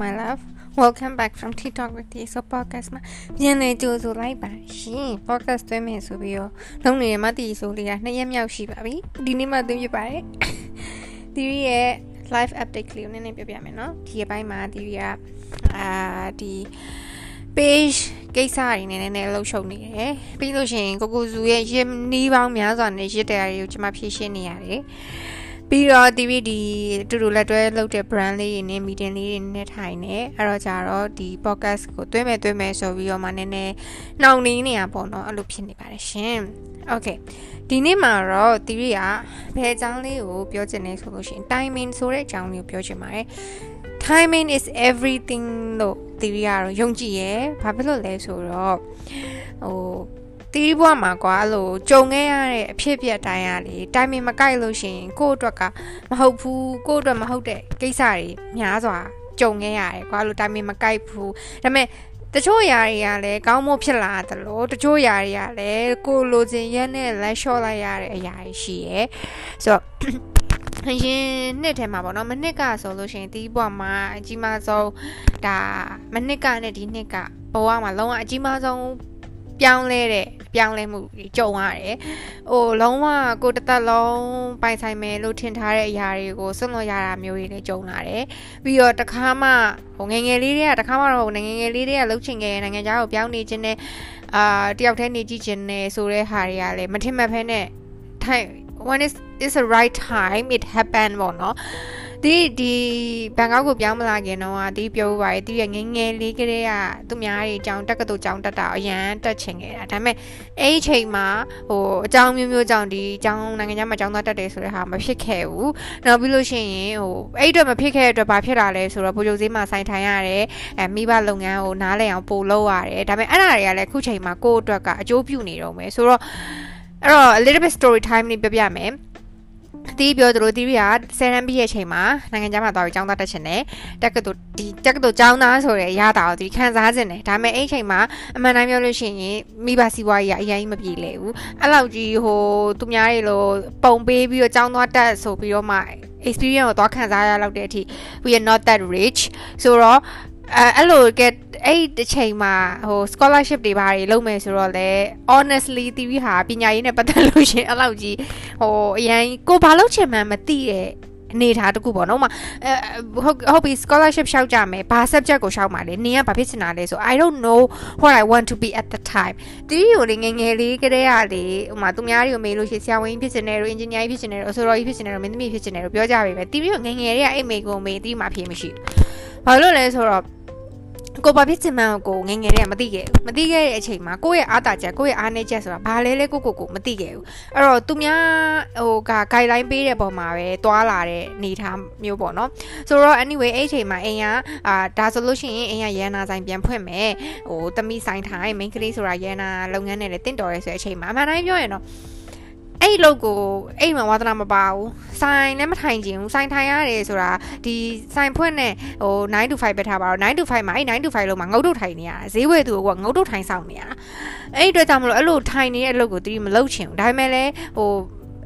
my love welcome back from TikTok with the so podcast မှာပြန်လည်ကြိုဆိုလိုက်ပါရှင် podcast သွင်းမယ်ဆိုပြီးတော့လုံးနေမှတည်ဆိုလေးကနှစ်ရက်မြောက်ရှိပါပြီဒီနေ့မှသွင်းပြပါတယ်ဒီရဲ့ live update ကလေးကိုနည်းနည်းပြပြမယ်နော်ဒီအပိုင်းမှာဒီကအာဒီ page ကိစ္စတွေနည်းနည်းလှုပ်ရှုပ်နေတယ်ပြီးလို့ရှိရင်ကိုကိုစုရဲ့ရင်းနှီးပေါင်းများစွာနဲ့ရစ်တရားတွေကိုကျွန်မဖြည့်ရှင်းနေရတယ် ပြီးတော့ TV ဒီတူတူလက်တွဲလုပ်တဲ့ brand လေးတွေနဲ့ meeting လေးတွေနဲ့ထိုင်နေအဲ့တော့ကြတော့ဒီ podcast ကိုတွဲမယ်တွဲမယ်ဆိုပြီးတော့မှနည်းနည်းနှောင့်နှေးနေတာပေါ့နော်အဲ့လိုဖြစ်နေပါတယ်ရှင် okay ဒီနေ့မှာတော့ TV ကဘယ်အကြောင်းလေးကိုပြောချင်လဲဆိုလို့ရှိရင် timing ဆိုတဲ့အကြောင်းလေးကိုပြောချင်ပါတယ် timing is everything လို့ theory ကတော့ယုံကြည်ရယ်ဘာဖြစ်လို့လဲဆိုတော့ဟို တီးဘွားမှာကွာအဲ့လိုကြုံခဲ့ရတဲ့အဖြစ်အပျက်တိုင်းရလေတိုင်မင်မကိုက်လို့ရှိရင်ကိုယ့်အတွက်ကမဟုတ်ဘူးကိုယ့်အတွက်မဟုတ်တဲ့ကိစ္စတွေများစွာကြုံခဲ့ရတယ်ကွာလို့တိုင်မင်မကိုက်ဘူးဒါပေမဲ့တချို့ຢာတွေကလည်းကောင်းမို့ဖြစ်လာတယ်လို့တချို့ຢာတွေကလည်းကိုလိုချင်ရက်နဲ့လက်လျှော့လိုက်ရတဲ့အရာတွေရှိရယ်ဆိုတော့အရင်နှစ်ထဲမှာပေါ့နော်မနှစ်ကဆိုလို့ရှိရင်ဒီဘွားမှာအကြီးမားဆုံးဒါမနှစ်ကနဲ့ဒီနှစ်ကဘဝမှာလုံးဝအကြီးမားဆုံး ပြောင်းလဲတဲ့ပြောင်းလဲမှုကြုံရတယ်။ဟိုလုံးဝကိုတသက်လုံးပိုင်ဆိုင်မယ်လို့ထင်ထားတဲ့အရာတွေကိုစွန့်လွတ်ရတာမျိုးတွေလည်းကြုံလာတယ်။ပြီးတော့တခါမှဟိုငငယ်လေးတွေကတခါမှတော့ငငယ်လေးတွေကလှုပ်ချင်ခဲ့နိုင်ငံခြားကိုပြောင်းနေခြင်းနဲ့အာတယောက်တည်းနေကြည့်ခြင်းနဲ့ဆိုတဲ့ဟာတွေကလည်းမထင်မှတ်ဖဲနဲ့ထိုင် when is is the right time it happen ပေါ့နော် ဒီဒီဘန်ကောက်ကိုပြောင်းမလာခင်တော့ဒီပြောပါတယ်ဒီငငယ်လေးကလေးကသူများတွေအကြောင်းတက်ကတူကြောင်းတက်တာအရန်တက်ချင်ခဲ့တာဒါပေမဲ့အဲ့ဒီချိန်မှာဟိုအကြောင်းမျိုးမျိုးကြောင့်ဒီအကြောင်းနိုင်ငံခြားမှာအကြောင်းသားတက်တယ်ဆိုတဲ့ဟာမဖြစ်ခဲ့ဘူးနောက်ပြီးလို့ရှိရင်ဟိုအဲ့အတွက်မဖြစ်ခဲ့တဲ့အတွက်ဘာဖြစ်လာလဲဆိုတော့ဘူဂျိုဈေးမှာဆိုင်ထိုင်ရတယ်အဲမိဘလုပ်ငန်းကိုနားလည်အောင်ပို့လုပ်ရတယ်ဒါပေမဲ့အဲ့ဒါတွေကလည်းခုချိန်မှာကိုယ့်အတွက်ကအကျိုးပြုနေတော့မယ်ဆိုတော့အဲ့တော့ a little bit story time လေးပြပြမယ် တီးပြောသလိုတီးရဆယ်တန်းပြည့်ရဲ့ချိန်မှာနိုင်ငံခြားမှာသွားပြီးကျောင်းသားတက်ချင်တယ်တက်ကတူဒီတက်ကတူကျောင်းသားဆိုတဲ့ရတာကိုတီးခံစားခြင်းတယ်ဒါပေမဲ့အဲ့ချိန်မှာအမှန်တမ်းပြောလို့ရှိရင်မိဘစီးပွားရေးအရင်မပြေလေဘူးအဲ့လောက်ကြီးဟိုသူများတွေလိုပုံပေးပြီးတော့ကျောင်းသားတက်ဆိုပြီးတော့မှ experience ကိုသွားခံစားရလောက်တဲ့အထိ we are not that rich ဆိုတော့ အဲအဲ့လိုကအဲ့ဒီချိန်မှာဟို scholarship တွေဘာတွေလုပ်မယ်ဆိုတော့လေ honestly တီးပြီးဟာပညာရေးနဲ့ပတ်သက်လို့ရှင်အဲ့လောက်ကြီးဟိုအရင်ကိုဘာလုပ်ချင်မှန်းမသိတဲ့အနေထားတခုပေါ့နော်။မဟုတ်ဟုတ်ပြီ scholarship ရှောက်ကြမယ်။ဘာ subject ကိုရှောက်မှာလဲ။နင်ကဘာဖြစ်ချင်တာလဲဆို I don't know what I want to be at the time ။တီးကိုလေငငယ်လေးကတည်းကလေဟိုမှာသူများတွေကိုမေးလို့ရှိရင်ဆရာဝန်ကြီးဖြစ်ချင်တယ်လို့ engineer ဖြစ်ချင်တယ်လို့အဆိုတော်ကြီးဖြစ်ချင်တယ်လို့မင်းသမီးဖြစ်ချင်တယ်လို့ပြောကြပါပဲ။တီးပြီးငငယ်လေးကအိတ်မေကိုမေးတီးမှဖြေမရှိဘူး။ဘာလို့လဲဆိုတော့ ကိုဘာဖြစ်ချင်မှန်းကိုငငယ်တည်းကမသိခဲ့ဘူးမသိခဲ့တဲ့အချိန်မှာကိုယ့်ရဲ့အားတာချက်ကိုယ့်ရဲ့အားနည်းချက်ဆိုတာဘာလဲလဲကိုကိုကိုမသိခဲ့ဘူးအဲ့တော့သူများဟိုက guideline ပေးတဲ့ပုံမှာပဲတွာလာတဲ့နေထားမျိုးပေါ့နော်ဆိုတော့ anyway အဲ့အချိန်မှာအိမ်ကအာဒါဆိုလို့ရှိရင်အိမ်ကရန်နာဆိုင်ပြန်ဖွင့်မယ်ဟိုတမိဆိုင်ထိုင် main ကလေးဆိုတာရန်နာလုပ်ငန်းနဲ့လည်းတင့်တော်ရဲဆိုတဲ့အချိန်မှာအမှန်တိုင်းပြောရင်တော့ အဲ့လောက်ကိုအဲ့မှာဝါသနာမပါဘူးဆိုင်လည်းမထိုင်ကျင်ဘူးဆိုင်ထိုင်ရတယ်ဆိုတာဒီဆိုင်ဖွင့်နဲ့ဟို9 to 5ပဲထားပါတော့9 to 5မှာအဲ့9 to 5လုံးမှာငုတ်တုတ်ထိုင်နေရတာဈေးဝယ်သူကငုတ်တုတ်ထိုင်ဆောင်နေရတာအဲ့အတွက်ကြောင့်မလို့အဲ့လိုထိုင်နေတဲ့အလုပ်ကိုသူမလုပ်ချင်ဘူးဒါပေမဲ့လည်းဟို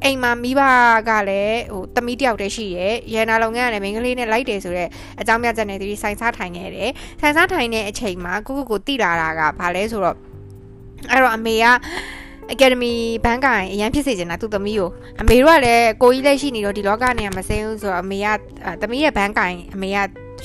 အိမ်မှာမိဘကလည်းဟိုတမီးတယောက်တည်းရှိရဲရန်နာလုပ်ငန်းကလည်းမိန်းကလေးနဲ့လိုက်တယ်ဆိုတော့အကြောင်းပြချက်နဲ့သူဆိုင်စားထိုင်နေတယ်ဆိုင်စားထိုင်တဲ့အချိန်မှာကိုကိုကိုတိလာတာကဘာလဲဆိုတော့အဲ့တော့အမေက Academy ဘန်းကိုင်အရန်ဖြစ်စေချင်တာသူသမီးကိုအမေတို့ကလည်းကိုကြီးလက်ရှိနေတော့ဒီလောကနေမစင်းဘူးဆိုတော့အမေကသမီးရဲ့ဘန်းကိုင်အမေက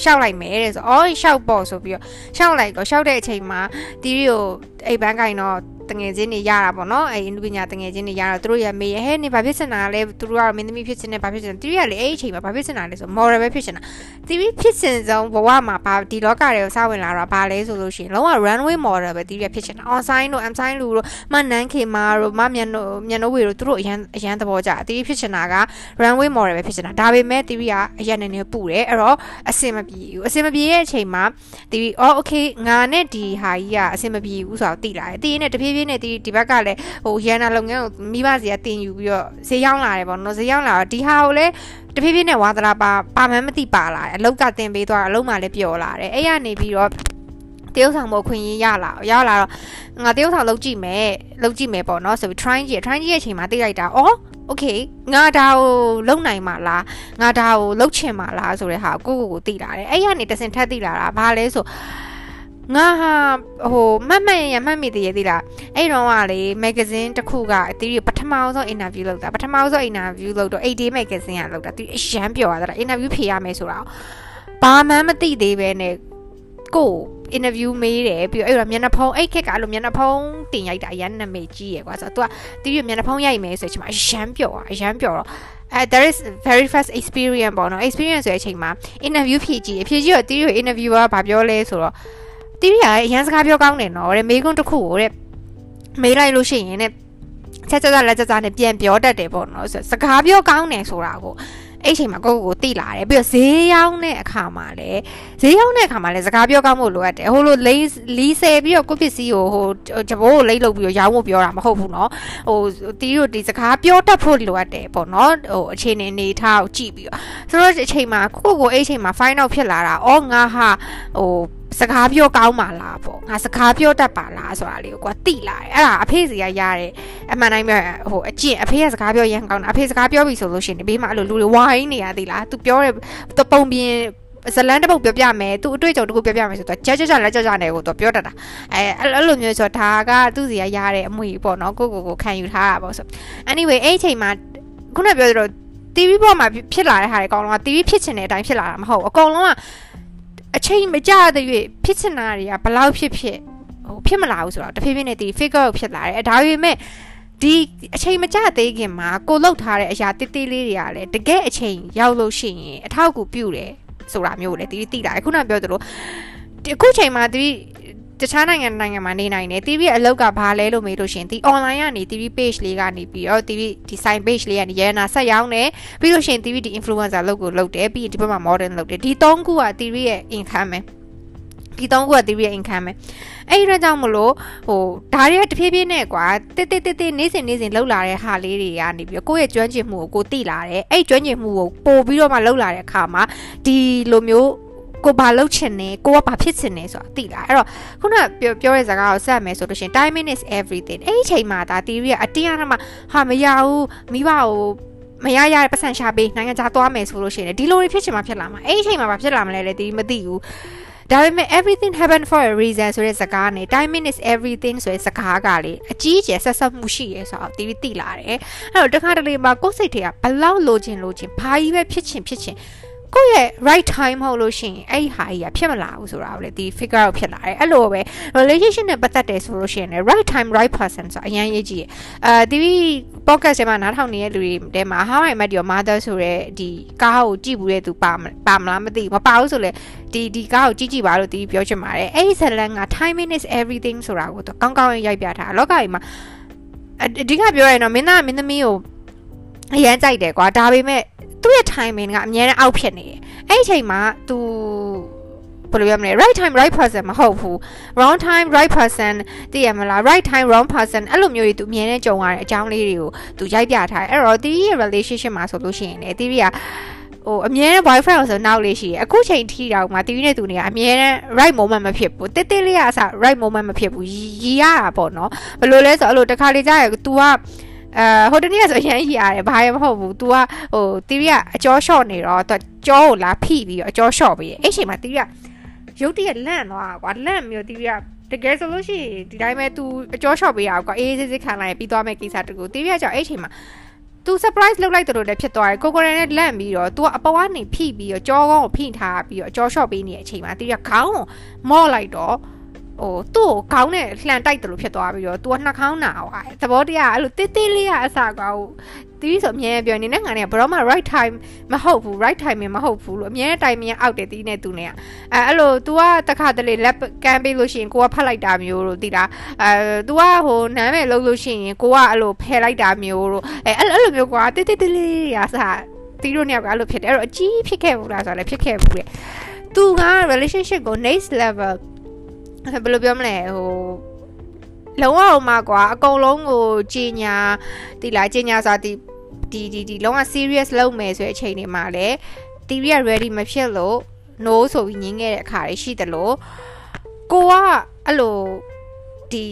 ရှောက်လိုက်မယ်တဲ့ဆိုအော်ရှောက်ပေါ့ဆိုပြီးတော့ရှောက်လိုက်တော့ရှောက်တဲ့အချိန်မှာတီးရီကိုအိမ်ဘန်းကိုင်တော့ တငယ်ချင်းတွေရတာပေါ့နော်အဲအနုပညာတငယ်ချင်းတွေရတော့သူတို့ရမေးဟဲ့နေဘာဖြစ်စင်တာလဲသူတို့ကတော့မင်းသမီးဖြစ်စင်တယ်ဘာဖြစ်စင်တီးရလေအဲ့အချိန်မှာဘာဖြစ်စင်တာလဲဆို model ပဲဖြစ်စင်တာတီးဖြစ်စင်ဆုံးဘဝမှာဘာဒီလောကတွေကိုစဝင်လာတော့ဘာလဲဆိုလို့ရှိရင်လုံးဝ runway model ပဲတီးရဖြစ်စင်တာ on sign တို့ am sign လူတို့မနန်းခေမာတို့မမြန်တို့မြန်တို့ဝေတို့သူတို့အရန်အရန်သဘောကျတီးဖြစ်စင်တာက runway model ပဲဖြစ်စင်တာဒါပေမဲ့တီးကအရန်နေနေပူတယ်အဲ့တော့အဆင်မပြေဘူးအဆင်မပြေတဲ့အချိန်မှာတီးအော် okay ငါနဲ့ဒီဟာကြီးကအဆင်မပြေဘူးဆိုတော့တိလာတယ်တီးနဲ့တဖြည်းဖြည်းနဲ့တီးဒီဘက်ကလည်းဟိုရန်နာလုပ်ငန်းကိုမိဘစီကတင်ယူပြီးတော့ဈေးရောက်လာတယ်ပေါ့နော်ဈေးရောက်လာတော့ဒီဟာကိုလည်းတဖြည်းဖြည်းနဲ့ဝါသနာပါပါမှန်းမသိပါလာတယ်အလုတ်ကတင်ပေးသွားတာအလုတ်မှလည်းပျော်လာတယ်အဲ့ရနေပြီးတော့တရုတ်ဆောင်မို့ခွင့်ရရလာရောက်လာတော့ငါတရုတ်ဆောင်လုပ်ကြည့်မယ်လုပ်ကြည့်မယ်ပေါ့နော်ဆိုပြီး try ကြည့် try ကြည့်ရဲ့အချိန်မှာသိလိုက်တာအော် okay ငါဒါကိုလုံနိုင်မှာလားငါဒါကိုလုံချင်မှာလားဆိုတဲ့ဟာကိုကိုကိုသိလာတယ်အဲ့ရနေတစင်ထက်သိလာတာဘာလဲဆို ငါဟာဟိုမှတ်မှတ်ရမှတ်မိသေးရဲ့သိလားအဲ့တော့ကလေမဂ္ဂဇင်းတစ်ခုကတီးပထမဆုံး interview လုပ်တာပထမဆုံး interview လုပ်တော့ 8day magazine ကလုပ်တာတီးအရန်ပြောရတာ interview ဖြေရမယ်ဆိုတာဘာမှမသိသေးပဲနဲ့ကို interview မေးတယ်ပြီးတော့အဲ့တော့မျက်နှာဖုံးအဲ့ခက်ကအဲ့လိုမျက်နှာဖုံးတင်ရိုက်တာအရန်နာမည်ကြီးရယ်ကွာဆိုတော့ तू ကတီးရမျက်နှာဖုံးရိုက်မယ်ဆိုချင်မှာအရန်ပြောอ่ะအရန်ပြောတော့အဲ there is very first experience ပေါ့နော် experience ဆိုတဲ့အချိန်မှာ interview ဖြည့်ကြည့်ဖြည့်ကြည့်တော့တီးရ interviewer ဘာပြောလဲဆိုတော့ တီးရကအရန်စကားပြောကောင်းတယ်နော်တဲ့မေးခွန်းတစ်ခုကိုတဲ့မေးလိုက်လို့ရှိရင်တဲ့ချက်ချက်လက်ချက်ချက်နဲ့ပြန်ပြောတတ်တယ်ပေါ့နော်ဆိုစကားပြောကောင်းတယ်ဆိုတာကိုအဲ့ချိန်မှာကိုကိုကိုတိလာတယ်ပြီးတော့ဈေးရောက်တဲ့အခါမှာလည်းဈေးရောက်တဲ့အခါမှာလည်းစကားပြောကောင်းဖို့လိုအပ်တယ်ဟိုလိုလိလီဆယ်ပြီးတော့ကိုပစ္စည်းကိုဟိုဂျဘိုးကိုလိတ်လုပ်ပြီးတော့ရောင်းဖို့ပြောတာမဟုတ်ဘူးเนาะဟိုတီးတို့ဒီစကားပြောတတ်ဖို့လိုအပ်တယ်ပေါ့เนาะဟိုအခြေအနေနေထားကိုကြည့်ပြီးတော့ဆိုတော့အချိန်မှာကိုကိုအဲ့ချိန်မှာ find out ဖြစ်လာတာအော်ငါဟာဟို စကားပြောကောင်းပါလားပေါ့ငါစကားပြောတတ်ပါလားဆိုတာလေးကိုကွာတိလာတယ်အဲ့ဒါအဖေစီကရတဲ့အမှန်တိုင်းပဲဟိုအကျင့်အဖေကစကားပြောရန်ကောင်းတာအဖေစကားပြောပြီဆိုလို့ရှိရင်ဘေးမှာအဲ့လိုလူတွေဝိုင်းနေရသေးလား तू ပြောတဲ့ပုံပြင်ဇလန်းတစ်ပုတ်ပြောပြမယ်သူအတွေ့အကြုံတစ်ခုပြောပြမယ်ဆိုတော့ကြကြကြလက်ကြကြနဲ့ကိုသူပြောတတ်တာအဲအဲ့လိုမျိုးဆိုတော့ဒါကသူ့စီကရတဲ့အမွေပေါ့နော်ကိုကိုကိုခံယူထားတာပေါ့ဆို anyway အဲ့အချိန်မှာခုနပြောသလို TV ပေါ်မှာဖြစ်လာတဲ့ဟာတွေအကောင်လုံးက TV ဖြစ်ချင်တဲ့အတိုင်းဖြစ်လာတာမဟုတ်အကောင်လုံးက အချိန်မကြတဲ့၍ဖြစ်ချင်တာတွေကဘလောက်ဖြစ်ဖြစ်ဟိုဖြစ်မလာဘူးဆိုတော့တဖြည်းဖြည်းနဲ့ဒီ figure ကိုဖြစ်လာတယ်ဒါပေမဲ့ဒီအချိန်မကြသေးခင်မှာကိုလောက်ထားတဲ့အရာတိတိလေးတွေကလည်းတကယ်အချိန်ရောက်လို့ရှိရင်အထောက်အကူပြုတယ်ဆိုတာမျိုးလေတီးတိတာခုနပြောသလိုအခုချိန်မှာတီးတ ခြားနိုင်ငံနိုင်ငံမှာနေနိုင်တယ် TV အလောက်ကဘာလဲလို့မေးလို့ရှင်ဒီ online ကနေ TV page လေးကနေပြီးတော့ TV ဒီ sign page လေးကနေရဲနာဆက်ရောင်းတယ်ပြီးလို့ရှင် TV ဒီ influencer လုပ်ကိုလုပ်တယ်ပြီးဒီဘက်မှာ modern လုပ်တယ်ဒီ၃ခုက TV ရဲ့ income ပဲဒီ၃ခုက TV ရဲ့ income ပဲအဲ့ဒီတော့ကြောင့်မလို့ဟိုဒါတွေကတဖြည်းဖြည်းနဲ့ကွာတစ်တစ်တစ်တစ်နေ့စဉ်နေ့စဉ်လှုပ်လာတဲ့ဟာလေးတွေကနေပြီးကိုယ့်ရဲ့ကျွမ်းကျင်မှုကိုကိုသိလာတယ်အဲ့ကျွမ်းကျင်မှုကိုပို့ပြီးတော့မှလှုပ်လာတဲ့အခါမှာဒီလိုမျိုး ကိုဘာလုပ်ချင်နေကိုကဘာဖြစ်ချင်နေဆိုတာသိလားအဲ့တော့ခုနပြောပြောတဲ့စကားကိုဆက်မယ်ဆိုလို့ရှင် timing is everything အဲ့ဒီချိန်မှာဒါ theory ကအတင်းအဓမ္မဟာမရဘူးမိဘကိုမရရတဲ့ပတ်စံရှာပေးနိုင်ငံခြားသွားမယ်ဆိုလို့ရှိရင်ဒီလိုတွေဖြစ်ချင်မှဖြစ်လာမှာအဲ့ဒီအချိန်မှာဘာဖြစ်လာမလဲလေဒီမသိဘူးဒါပေမဲ့ everything happen for a reason ဆိုတဲ့စကားနဲ့ timing is everything ဆိုတဲ့စကားကလေအကြီးအကျယ်ဆက်ဆက်မှုရှိရဲဆိုတော့ဒီသိလာတယ်အဲ့တော့တခါတလေမှာကိုယ်စိတ်တွေကဘလောက်လိုချင်လိုချင်ဘာကြီးပဲဖြစ်ချင်ဖြစ်ချင် ကိုယ့်ရဲ့ right time မဟုတ်လို့ရှိရင်အဲ့ဒီဟာကြီးကဖြစ်မလာဘူးဆိုတာကိုလေဒီ figure ကိုဖြစ်လာတယ်အဲ့လိုပဲ relationship နဲ့ပတ်သက်တယ်ဆိုလို့ရှိရင် right time right person ဆိုတာအရင်ရေးကြည့်အာဒီ podcast ထဲမှာနားထောင်နေတဲ့လူတွေထဲမှာ how I met your mother ဆိုတဲ့ဒီကားကိုကြည့်ဘူးတဲ့သူပါပါမလားမသိဘူးမပါဘူးဆိုလေဒီဒီကားကိုကြည့်ကြည့်ပါလို့ဒီပြောချင်ပါတယ်အဲ့ဒီဇလန်က timing is everything ဆိုတာကိုတော့ကောင်းကောင်းရိုက်ပြထားလောကကြီးမှာအဓိကပြောရရင်တော့မင်းသားမင်းသမီးကို အရန်ကြိုက်တယ်ကွာဒါပေမဲ့သူ့ရဲ့ timing ကအများနဲ့အောက်ဖြစ်နေတယ်အဲ့ဒီအချိန်မှာ तू ဘယ်လိုပြောမလဲ right time right person မဟုတ်ဘူး wrong time right person သိရမလား right time wrong person အဲ့လိုမျိုးတွေ तू အမြဲတမ်းကြုံရတဲ့အကြောင်းလေးတွေကို तू ရိုက်ပြထားတယ်အဲ့တော့တီးရဲ့ relationship မှာဆိုလို့ရှိရင်လေတီးကဟိုအမြဲတမ်း boyfriend ဆိုနောက်လေးရှိတယ်အခုချိန်ထိတော့မှတီးနဲ့သူနေကအမြဲတမ်း right moment မဖြစ်ဘူးတစ်တစ်လေးကအစ right moment မဖြစ်ဘူးရီရတာပေါ့နော်ဘယ်လိုလဲဆိုအဲ့လိုတစ်ခါလေကြာရ तू က အဲဟိုတနေ့ဆိုအရင်ကြီးရတယ်ဘာမှမဟုတ်ဘူး तू ကဟိုတီရီကအကျော်လျှော့နေတော့ तू ကြောကိုလာဖိပြီးတော့အကျော်လျှော့ပြီးအဲ့ချိန်မှာတီရီကရုတ်တရက်လန့်သွားကွာလန့်မျိုးတီရီကတကယ်ဆိုလို့ရှိရင်ဒီတိုင်းပဲ तू အကျော်လျှော့ပေးရကွာအေးစစ်စစ်ခံလိုက်ပြီးသွားမဲ့ကိစ္စတကူတီရီကကြောက်အဲ့ချိန်မှာ तू surprise လုပ်လိုက်တယ်လို့လည်းဖြစ်သွားတယ်ကိုကိုရန်နဲ့လန့်ပြီးတော့ तू အပေါ်ကနေဖိပြီးတော့ကြောကောင်းကိုဖိထားပြီးတော့အကျော်လျှော့ပေးနေတဲ့အချိန်မှာတီရီကခေါင်းကိုမော့လိုက်တော့ ဟိုသူ့ကိုခေါင်းနဲ့လှန်တိုက်တယ်လို့ဖြစ်သွားပြီးတော့သူကနှာခေါင်းနာသွားတယ်သဘောတရားအဲ့လိုတိတိလေးကအစကောက်တီးဆိုအမြဲပြောနေနဲ့ငါနဲ့ဘရောမှ right time မဟုတ်ဘူး right timing မဟုတ်ဘူးလို့အမြဲ timing အောက်တယ်တီးနေသူနဲ့အဲအဲ့လို तू ကတခါတလေ lap ကမ်းပေးလို့ရှိရင်ကိုကဖတ်လိုက်တာမျိုးလို့တီးတာအဲ तू ကဟိုနားမဲ့လုံးလို့ရှိရင်ကိုကအဲ့လိုဖယ်လိုက်တာမျိုးလို့အဲအဲ့လိုမျိုးကွာတိတိတိလေးရာစားတီးတို့နဲ့ကအဲ့လိုဖြစ်တယ်အဲ့တော့အကြီးဖြစ်ခဲ့ဘူးလားဆိုတော့လည်းဖြစ်ခဲ့ဘူးလေသူက relationship ကို next level ဘယ်လိုပြောမလဲဟိုလုံးဝအောင်မှာကွာအကုန်လုံးကိုကြီးညာတီလာကြီးညာဆိုတာဒီဒီဒီဒီလုံးဝ serious လုပ်မယ်ဆိုတဲ့အချိန်တွေမှာလည်းတီရီက ready မဖြစ်လို့ no ဆိုပြီးညင်းခဲ့တဲ့အခါတွေရှိတယ်လို့ကိုကအဲ့လို ဒီ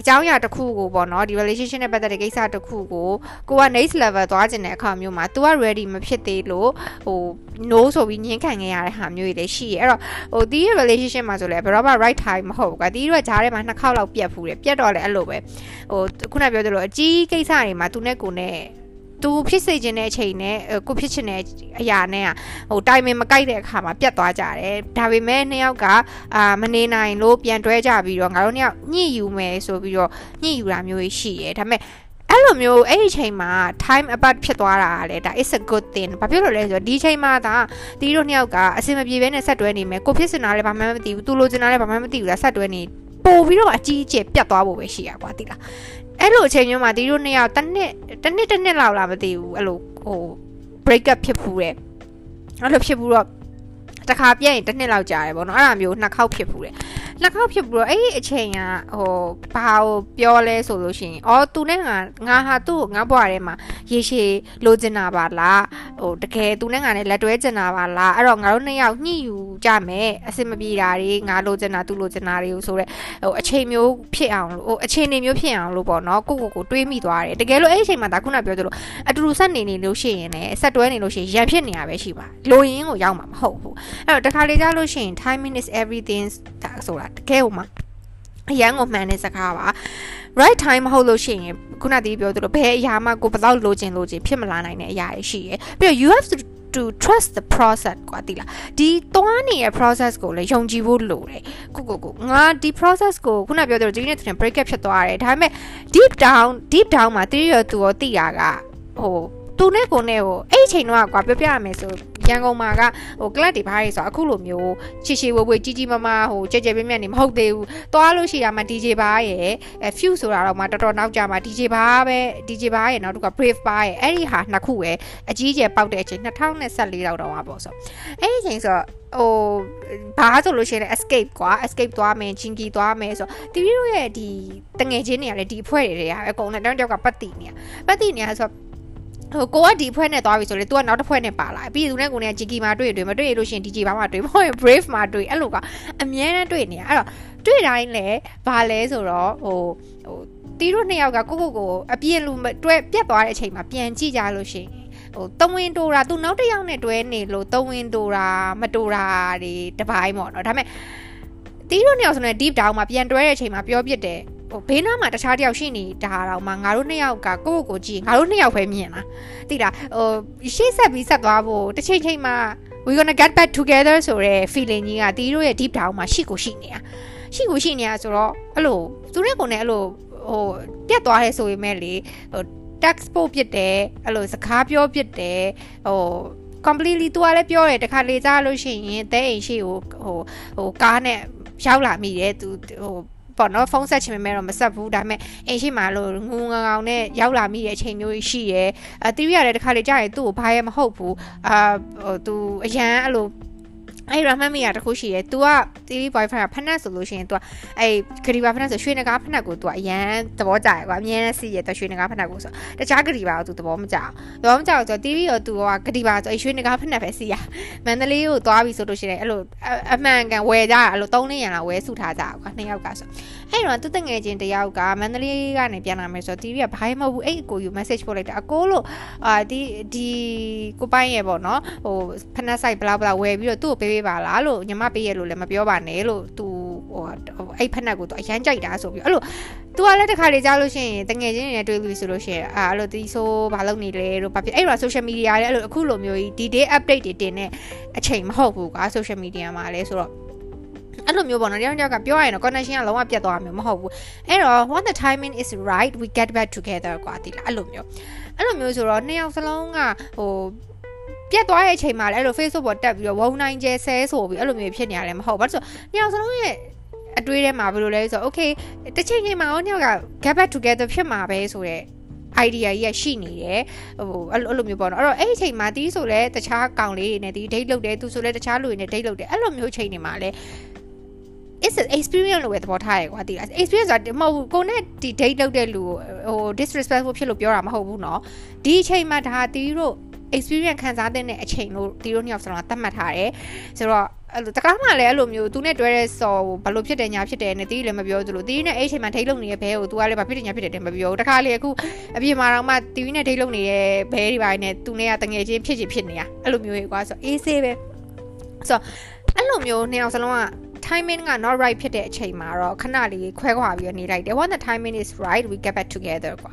အကြောင်းအရာတစ်ခုကိုပေါ့နော်ဒီ relationship နဲ့ပတ်သက်တဲ့ကိစ္စတစ်ခုကိုကိုက next level သွားခြင်းတဲ့အခါမျိုးမှာ तू က ready မဖြစ်သေးလို့ဟို no ဆိုပြီးညှင်းခံခဲ့ရတဲ့ဟာမျိုးတွေလည်းရှိရအဲ့တော့ဟိုဒီရဲ့ relationship မှာဆိုလဲဘယ်တော့မှ right time မဟုတ်ဘူးကွာဒီတို့ကဂျားထဲမှာနှစ်ခေါက်လောက်ပြတ်ဖူးတယ်ပြတ်တော့လည်းအဲ့လိုပဲဟိုခုနပြောသလိုအကြီးကိစ္စတွေမှာ तू နဲ့ကိုနဲ့ သူဖြစ်စေခြင်းတဲ့အချိန်နဲ့ကိုဖြစ်ချင်တဲ့အရာနဲ့ဟိုတိုင်မင်မကိုက်တဲ့အခါမှာပြတ်သွားကြတယ်ဒါပေမဲ့နှစ်ယောက်ကအာမနေနိုင်လို့ပြန်တွဲကြပြီးတော့ငါတို့နှစ်ယောက်ညှိယူမယ်ဆိုပြီးတော့ညှိယူတာမျိုးရှိရဲဒါပေမဲ့အဲ့လိုမျိုးအဲ့ဒီချိန်မှာ time apart ဖြစ်သွားတာလေဒါ is a good thing ဘာဖြစ်လို့လဲဆိုတော့ဒီချိန်မှာဒါတီးတို့နှစ်ယောက်ကအစင်မပြေဘဲနဲ့ဆက်တွဲနေမယ်ကိုဖြစ်စင်တာလည်းဘာမှမသိဘူးသူလိုချင်တာလည်းဘာမှမသိဘူးလားဆက်တွဲနေပို့ပြီးတော့အကြီးအကျယ်ပြတ်သွားဖို့ပဲရှိရကွာတိလား အဲ့လိုအချိန်မျိုးမှာဒီတို့နှစ်ယောက်တစ်နှစ်တစ်နှစ်တစ်နှစ်လောက်လာမသိဘူးအဲ့လိုဟို break up ဖြစ်ဖူးတယ်အဲ့လိုဖြစ်ဘူးတော့တခါပြည့်ရင်တစ်နှစ်လောက်ကြာတယ်ပေါ့နော်အဲ့ဒါမျိုးနှစ်ခေါက်ဖြစ်ဖူးတယ် နှစ်ခေါက်ဖြစ်ပြီးတော့အဲ့ဒီအချိန်ကဟိုဘာကိုပြောလဲဆိုလို့ရှိရင်အော်သူနဲ့ငါငါဟာသူ့ကိုငါဘွားထဲမှာရေရှည်လိုချင်တာပါလားဟိုတကယ်သူနဲ့ငါနဲ့လက်တွဲချင်တာပါလားအဲ့တော့ငါတို့နှစ်ယောက်ညှိယူကြမယ်အဆင်မပြေတာတွေငါလိုချင်တာသူလိုချင်တာတွေကိုဆိုတော့ဟိုအချိန်မျိုးဖြစ်အောင်လို့ဟိုအချိန်နေမျိုးဖြစ်အောင်လို့ပေါ့နော်ကိုကိုကိုတွေးမိသွားတယ်တကယ်လို့အဲ့ဒီအချိန်မှာဒါခုနပြောသလိုအတူတူဆက်နေနေလို့ရှိရင်လည်းဆက်တွဲနေလို့ရှိရင်ရံဖြစ်နေရပဲရှိပါလိုရင်းကိုရောက်မှာမဟုတ်ဘူးအဲ့တော့တခါလေကြားလို့ရှိရင် timing is everything ဒါဆိုတာတကယ်ဟိုမှာအရန်ကိုမှန်တဲ့စကားပါ right time မဟုတ်လို့ရှိရင်ခုနတည်းပြောသလိုဘယ်အရာမှကိုဘယ်တော့လိုချင်လိုချင်ဖြစ်မလာနိုင်တဲ့အရာတွေရှိရယ်ပြီးတော့ you have to to trust the process กว่าတိလားဒီသွားနေတဲ့ process ကိုလည်းယုံကြည်ဖို့လိုတယ်ကိုကိုကိုငါဒီ process ကိုခုနပြောသလိုဒီနေ့တင် break up ဖြစ်သွားတယ်ဒါပေမဲ့ deep down deep down မှာတီးရသူရောတိတာကဟို သူနဲ့ကိုနဲ့ကိုအဲ့အချိန်တော့ကွာပြောပြရမယ်ဆိုရန်ကုန်မှာကဟိုကလပ်တွေဘာတွေဆိုအခုလိုမျိုးချီချီဝဲဝဲကြီးကြီးမားမားဟိုကြဲကြဲပြင်းပြင်းနေမဟုတ်သေးဘူးသွားလို့ရှိရမှာ DJ ဘာရဲ့အဲ few ဆိုတာတော့မှတော်တော်နောက်ကြမှာ DJ ဘာပဲ DJ ဘာရဲ့နောက်တစ်ခုက brave ဘာရဲ့အဲ့ဒီဟာနှစ်ခုပဲအကြီးကျယ်ပေါက်တဲ့အချိန်2024လောက်တော့ပါပေါ့ဆိုအဲ့ဒီအချိန်ဆိုဟိုဘာဆိုလို့ရှိရင် escape ကွာ escape သွားမယ်ချင်းကီသွားမယ်ဆိုတီဗီတို့ရဲ့ဒီတငယ်ချင်းတွေကလည်းဒီအဖွဲ့တွေတွေကအကုန်လုံးတောင်းတောက်ကပတ်တီနေရပတ်တီနေရဆို ဟိုကိုကဒီဖွဲ့နဲ့သွားပြီဆိုလေ तू ကနောက်တစ်ဖွဲ့နဲ့ပါလာပြီးသူနဲ့ကိုနဲ့ဂျီကီမှာတွေ့တွေ့မတွေ့လို့ရှိရင် DJ ဘာမှတွေ့မဟုတ်ရင် brave မှာတွေ့အဲ့လိုကအမြဲတမ်းတွေ့နေရအဲ့တော့တွေ့တိုင်းလဲဘာလဲဆိုတော့ဟိုဟိုတီးတို့နှစ်ယောက်ကကိုကိုကိုအပြင်းလူတွဲပြတ်သွားတဲ့အချိန်မှာပြန်ကြည့်ကြလို့ရှိရင်ဟိုတဝင်းတိုးတာသူနောက်တစ်ယောက်နဲ့တွဲနေလို့တဝင်းတိုးတာမတိုးတာတွေတပိုင်းပေါ့နော်ဒါပေမဲ့ တီးတို့နှစ်ယောက်ဆိုနေ deep down မှာပြန်တွဲတဲ့အချိန်မှာပြောပြတယ်ဟိုဘေးနားမှာတခြားတယောက်ရှိနေတာတော့မှငါတို့နှစ်ယောက်ကကိုယ့်ကိုယ်ကြည့်ငါတို့နှစ်ယောက်ပဲမြင်လားသိလားဟိုရှေ့ဆက်ပြီးဆက်သွားဖို့တစ်ချိန်ချိန်မှာ we gonna get back together ဆိုတဲ့ feeling ကြီးကတီးတို့ရဲ့ deep down မှာရှိကိုရှိနေတာရှိကိုရှိနေတာဆိုတော့အဲ့လိုသူနဲ့ကိုနဲ့အဲ့လိုဟိုပြတ်သွားတယ်ဆိုပေမဲ့လေဟို text ပို့ပြစ်တယ်အဲ့လိုစကားပြောပြစ်တယ်ဟို completely သူကလည်းပြောတယ်တခါလေကြားလို့ရှိရင်တဲအိမ်ရှိကိုဟိုဟိုကားနဲ့ ရောက်လာမိတယ်သူဟိုပေါ့နော်ဖုန်းဆက်ချင်ပေမဲ့တော့မဆက်ဘူးဒါပေမဲ့အိမ်ရှိမှလို့ငူငောင်နဲ့ရောက်လာမိတဲ့အချိန်မျိုးရှိရဲအဲတီဗီကလည်းတစ်ခါလေကြာရင်သူ့ကိုဘာရဲမဟုတ်ဘူးအာဟိုသူအရန်အဲ့လို အဲ့ရမမီရတခုရှိရဲ तू က TV boyfriend ကဖက်နက်ဆိုလို့ရှိရင် तू ကအဲ့ဂရီဘာဖက်နက်ဆိုရွှေနဂါဖက်နက်ကို तू ကအရန်သဘောကျရကွာအမြဲတမ်းစီးရဲ तू ရွှေနဂါဖက်နက်ကိုဆိုတခြားဂရီဘာကို तू သဘောမကျအောင်သဘောမကျအောင်ဆို TV ရော तू ကဂရီဘာဆိုရွှေနဂါဖက်နက်ပဲစီးရမန္တလေးကိုသွားပြီဆိုလို့ရှိရင်အဲ့လိုအမှန်ကန်ဝယ်ကြအဲ့လို3လရန်လောက်ဝယ်စုထားကြကွာနှစ်ယောက်ကဆို အဲ့တော့သူတငယ်ချင်းတယောက်ကမန္တလေးကနေပြန်လာမယ်ဆိုတော့ TV ကဘာမှမဟုတ်ဘူးအဲ့အကိုယူ message ပို့လိုက်တာအကိုလို့အာဒီဒီကိုပိုင်းရဲ့ပေါ့နော်ဟိုဖက်နက်ဆိုင်ဘလာဘလာဝယ်ပြီးတော့သူ့ကိုပေးပေးပါလားလို့ညီမပေးရလို့လည်းမပြောပါနဲ့လို့သူဟိုအဲ့ဖက်နက်ကိုသူအရန်ကြိုက်တာဆိုပြီးအဲ့လိုသူကလည်းတခါလေကြားလို့ရှိရင်တငယ်ချင်းတွေနဲ့တွေ့လို့ဆိုလို့ရှိရင်အာအဲ့လိုဒီဆိုဘာလုပ်နေလဲလို့ဘာဖြစ်အဲ့တော့ social media တွေအဲ့လိုအခုလိုမျိုးကြီး day update တွေတင်တဲ့အချိန်မဟုတ်ဘူးကွာ social media မှာလဲဆိုတော့ အဲ့လိုမျိုးပေါ့နော်တယောက်တယောက်ကပြောရရင်တော့ connection ကလုံးဝပြတ်သွားမှာမဟုတ်ဘူးအဲ့တော့ when the timing is right we get back together ကွာဒီလားအဲ့လိုမျိုးအဲ့လိုမျိုးဆိုတော့နှစ်ယောက်စလုံးကဟိုပြတ်သွားတဲ့အချိန်မှာလည်းအဲ့လို Facebook ပေါ်တက်ပြီးတော့ဝုံနိုင်ကျဲဆဲဆိုပြီးအဲ့လိုမျိုးဖြစ်နေရတယ်မဟုတ်ဘာလို့ဆိုနှစ်ယောက်စလုံးရဲ့အတွေးထဲမှာဘယ်လိုလဲဆိုတော့ okay တစ်ချိန်ချိန်မှာဟိုနှစ်ယောက်က get back together ဖြစ်မှာပဲဆိုတော့ idea ကြီးကရှိနေတယ်ဟိုအဲ့လိုမျိုးပေါ့နော်အဲ့တော့အဲ့ဒီအချိန်မှာတီးဆိုလဲတခြားကောင်လေးတွေနဲ့တီး date လုပ်တယ်သူဆိုလဲတခြားလူတွေနဲ့ date လုပ်တယ်အဲ့လိုမျိုးချိန်တွေမှာလဲ is an experience လို့ပဲသဘောထားရကွာဒီလား experience ဆိုတာမဟုတ်ဘူးကိုနဲ့ဒီ date လုပ်တဲ့လူဟို disrespectful ဖြစ်လို့ပြောတာမဟုတ်ဘူးเนาะဒီအချိန်မှာဒါတီးတို့ experience ခံစားတဲ့အချိန်လို့တီးတို့နှစ်ယောက်စလုံးသတ်မှတ်ထားတယ်ဆိုတော့ အဲ့လိုတကားမှလည်းအဲ့လိုမျိုးသူနဲ့တွဲတဲ့စော်ဘလို့ဖြစ်တယ်ညာဖြစ်တယ်နဲ့တီးလည်းမပြောသလိုတီးနဲ့အဲ့အချိန်မှာထိတ်လုံနေတဲ့ဘဲကိုသူကလည်းဘာဖြစ်တယ်ညာဖြစ်တယ်တဲ့မပြောတခါလေအခုအပြင်မှာတော့မှတီးနဲ့ထိတ်လုံနေတဲ့ဘဲတွေပိုင်းနဲ့သူနဲ့ကတငယ်ချင်းဖြစ်ချင်ဖြစ်နေတာအဲ့လိုမျိုးကြီးကွာဆိုအေးဆေးပဲဆိုအဲ့လိုမျိုးနှစ်ယောက်စလုံးက timing က not right ဖြစ်တဲ့အချိန်မှာတော့ခဏလေးခွဲခွာပြီးနေလိုက်တယ် when the timing is right we get back together ကွာ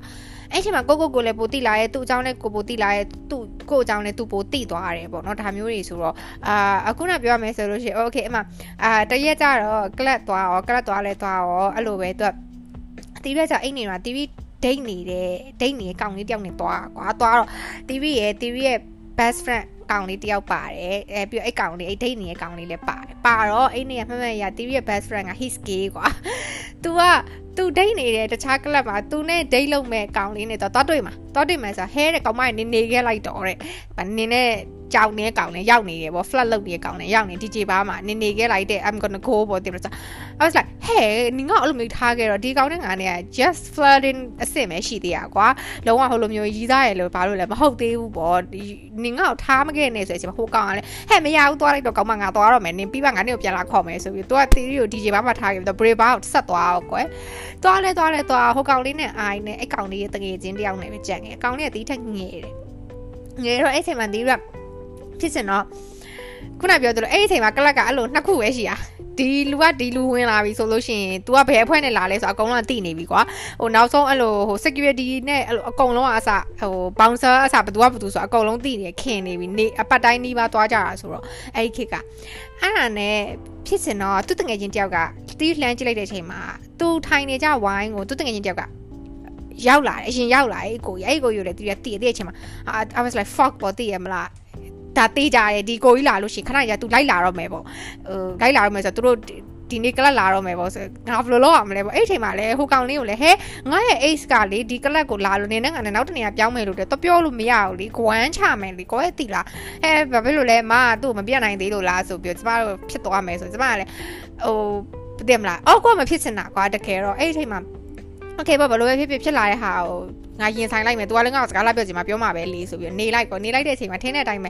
အဲ့ချိန်မှာကိုကိုကိုလည်းပိုတိလာရဲ့သူ့အကြောင်းနဲ့ကိုပိုတိလာရဲ့သူ့ကိုအကြောင်းနဲ့သူ့ပိုတိသွားရတယ်ပေါ့နော်ဒါမျိုးတွေဆိုတော့အာအခုနပြောရမယ်ဆိုလို့ရှိရင် okay အမအာတရက်ကြတော့ class သွားရော class သွားလဲသွားရောအဲ့လိုပဲသူကတီးပြကြအိတ်နေမှာတီးပြီးဒိတ်နေတဲ့ဒိတ်နေတဲ့ကောင်လေးတယောက်နဲ့သွားကွာသွားတော့တီးပြီးရဲ့တီးပြီးရဲ့ best friend ကောင်လေးတယောက်ပါတယ်အဲပြီးတော့အဲ့ကောင်လေးအဲ့ဒိတ်နေတဲ့ကောင်လေးလည်းပါတယ်ပါတော့အဲ့နေရမှတ်မှတ်ရတီးရဲ့ best friend က his gay ကွာ तू က သူဒိတ်နေတဲ့တခြားကလပ်မှာသူနဲ့ဒိတ်လုံးမဲ့ကောင်လေးနဲ့တော့တွားတွေ့မှာတွားတွေ့မှာဆိုဟဲတဲ့ကောင်မနေနေခဲ့လိုက်တော့တဲ့နင်းနဲ့ကြောင်နေကောင်နဲ့ရောက်နေတယ်ပေါ့ flat လုပ်နေတဲ့ကောင်နဲ့ရောက်နေ DJ ဘားမှာနေနေခဲ့လိုက်တဲ့ I'm gonna go ပေါ့တင်လို့ဆို I was like hey နင်ကအဲ့လိုမျိုးထားခဲ့တော့ဒီကောင်နဲ့ငါနဲ့ just flirting အစ်စ်ပဲရှိသေးရကွာလုံးဝဟိုလိုမျိုးရီးသားရလို့ဘာလို့လဲမဟုတ်သေးဘူးပေါ့နင်ကထားမခဲ့နဲ့ဆိုရင်ဟိုကောင်ကလည်းဟဲ့မရဘူးသွားလိုက်တော့ကောင်မငါသွားတော့မယ်နင်ပြီးမှငါနဲ့ကိုပြန်လာခေါ်မယ်ဆိုပြီးသူက theory ကို DJ ဘားမှာထားခဲ့ပြီးတော့ brave ဘားကိုဆက်သွားအောင်ကွယ်သွားလဲသွားလဲသွားဟိုကောင်လေးနဲ့အိုင်နဲ့အဲ့ကောင်လေးရဲ့တငယ်ချင်းတယောက်နဲ့ပဲကြံ့ခဲ့အကောင်လေးကတီးထက်ငယ်တယ်ငယ်တော့အဲ့ချိန်မှာတီးရဖြစ်စင်တော့ ခုနပြောသလိုအဲ့ဒီအချိန်မှာကလပ်ကအဲ့လိုနှစ်ခုပဲရှိတာဒီလူကဒီလူဝင်လာပြီဆိုလို့ရှိရင် तू ကဘယ်အဖွဲ့နဲ့လာလဲဆိုအကုန်လုံးသိနေပြီကွာဟိုနောက်ဆုံးအဲ့လိုဟို security နဲ့အဲ့လိုအကုန်လုံးကအစဟို bouncer အစဘသူကဘသူဆိုအကုန်လုံးသိနေခင်နေပြီနေအပတ်တိုင်းနီးပါးသွားကြတာဆိုတော့အဲ့ဒီခေတ်ကအဲ့ဒါနဲ့ဖြစ်စင်တော့သူ့တငယ်ချင်းတယောက်ကတီးလှမ်းကြည့်လိုက်တဲ့အချိန်မှာသူထိုင်နေကြဝိုင်းကိုသူ့တငယ်ချင်းတယောက်ကရောက်လာတယ်အရင်ရောက်လာအဲ့ကိုကြီးအဲ့ကိုကြီးလည်းသူကတည်တဲ့အချိန်မှာ I was like fuck ပေါ့တည်ရမလား ဒါတေးကြတယ်ဒီကိုကြီးလာလို့ရှင်ခဏကြာ तू လိုက်လာတော့မယ်ပေါ့ဟိုလိုက်လာတော့မယ်ဆိုတော့သူတို့ဒီနေ့ကလပ်လာတော့မယ်ပေါ့ဆိုငါဘယ်လိုလုပ်ရမလဲပေါ့အဲ့ချိန်မှာလဲဟိုကောင်လေးကိုလဲဟဲငါရဲ့ ace ကလေဒီကလပ်ကိုလာလို့နေနဲ့ငါနဲ့နောက်တနေ့ကပြောင်းမယ်လို့တော့ပြောလို့မရဘူးလေကွမ်းချမယ်လေကိုရဲ့တီလာအဲဘာဖြစ်လို့လဲမကသူ့ကိုမပြတ်နိုင်သေးလို့လားဆိုပြီးကျမတို့ဖြစ်သွားမယ်ဆိုကျမကလဲဟိုပြတယ်မလားအော်ကိုကမဖြစ်စင်တာကွာတကယ်တော့အဲ့ချိန်မှာ okay ဘာလို့ပဲဖြစ်ဖြစ်ဖြစ်လာတဲ့ဟာကို ငါရင်ဆိုင်လိုက်မယ်။ तू ကလည်းငါ့ကိုစကားလာပြောချင်မှပြောမှာပဲလေဆိုပြီးနေလိုက်ပေါ့နေလိုက်တဲ့အချိန်မှာထင်းတဲ့အတိုင်းပဲ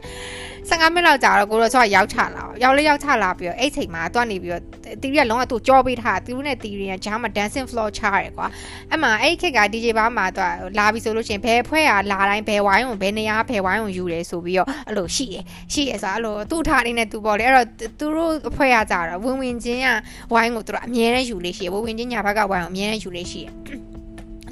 15မိနစ်လောက်ကြာတော့ကိုတော့ဆိုရောက်ချလာ။ရောက်လေရောက်ချလာပြီးတော့အဲ့ချိန်မှာတွားနေပြီးတော့တီရီကလုံးဝသူ့ကြောပေးထားသူတို့နဲ့တီရီကဂျားမှာ dancing floor ချရဲကွာ။အဲ့မှာအဲ့ခေတ်က DJ ဘားမှာသူလာပြီးဆိုလို့ရှိရင်ဘယ်ဖွဲ့ကလာတိုင်းဘယ်ဝိုင်းကိုဘယ်နေရာဘယ်ဝိုင်းကိုယူတယ်ဆိုပြီးတော့အဲ့လိုရှိရရှိရဆိုအဲ့လိုသူ့ထားနေနဲ့သူပေါ့လေအဲ့တော့သူတို့အဖွဲ့ကကြတော့ဝင်ဝင်ချင်းကဝိုင်းကိုသူတို့အမြဲတမ်းယူလေးရှိရဝင်ဝင်ချင်းညာဘက်ကဝိုင်းကိုအမြဲတမ်းယူလေးရှိရ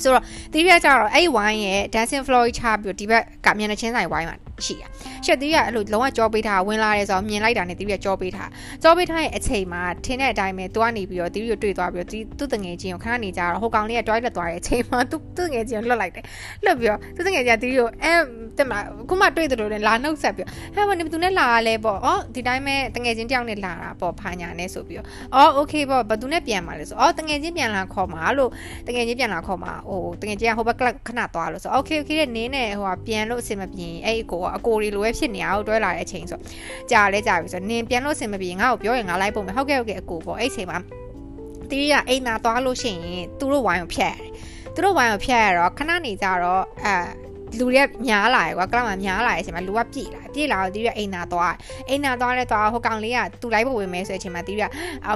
ဆိုတော့တီးပြကြတော့အဲ့ဒီဝိုင်းရဲ့ dancing floor ချပြီးဒီဘက်ကမျက်နှာချင်းဆိုင်ဝိုင်းမှာရှိရ ရှက်တီးကအဲ့လိုလုံးဝကြောပေးထားဝင်လာရဲဆိုတော့မြင်လိုက်တာနဲ့တီးပြကြောပေးထားကြောပေးထားရဲ့အချိန်မှာထင်းတဲ့အတိုင်းပဲသူကနေပြီးတော့တီးကိုတွေ့သွားပြီးတော့သူ့တငယ်ချင်းကိုခဏနေကြတော့ဟိုကောင်လေးက toilet သွားတဲ့အချိန်မှာသူ့သူ့ငယ်ချင်းကိုလွတ်လိုက်တယ်လွတ်ပြီးတော့သူ့ငယ်ချင်းကတီးကိုအဲတက်မလားခုမှတွေ့တယ်လို့လည်းလာနှုတ်ဆက်ပြီးဟဲ့ဘာနေသူနဲ့လာလဲပေါ့ဩဒီတိုင်းပဲတငယ်ချင်းတယောက်နဲ့လာတာပေါ့ဖာညာနဲ့ဆိုပြီးတော့ဩ okay ပေါ့ဘသူနဲ့ပြန်มาလဲဆိုဩတငယ်ချင်းပြန်လာခေါ်มาလို့တငယ်ချင်းပြန်လာခေါ်มาဟိုတငယ်ချင်းကဟိုဘက်ကခဏသွားလို့ဆို okay okay တဲ့နင်းနဲ့ဟိုပြန်လို့အဆင်မပြေအဲ့အကိုကအကိုတွေလိုပဲ ဖြစ်နေအောင်တွဲလာတဲ့အချိန်ဆိုကြာလဲကြာပြီဆိုနင်းပြန်လို့အဆင်မပြေငါ့ကိုပြောရင်ငါလိုက်ပုံမယ်ဟုတ်ကဲ့ဟုတ်ကဲ့အကိုပေါ့အဲ့အချိန်မှာတီးရအိမ်သာသွားလို့ရှိရင်သူတို့ဝိုင်းကိုဖျက်ရတယ်သူတို့ဝိုင်းကိုဖျက်ရတော့ခဏနေကြတော့အဲ လူတွေကများလာရယ်ကွာကလောက်မှာများလာတဲ့အချိန်မှာလူကပြည့်လာပြည့်လာတော့တီးရအိမ်နာသွားအိမ်နာသွားလဲသွားဟိုကောင်လေးကသူ့လိုက်ဖို့ဝင်မယ်ဆိုတဲ့အချိန်မှာတီးရ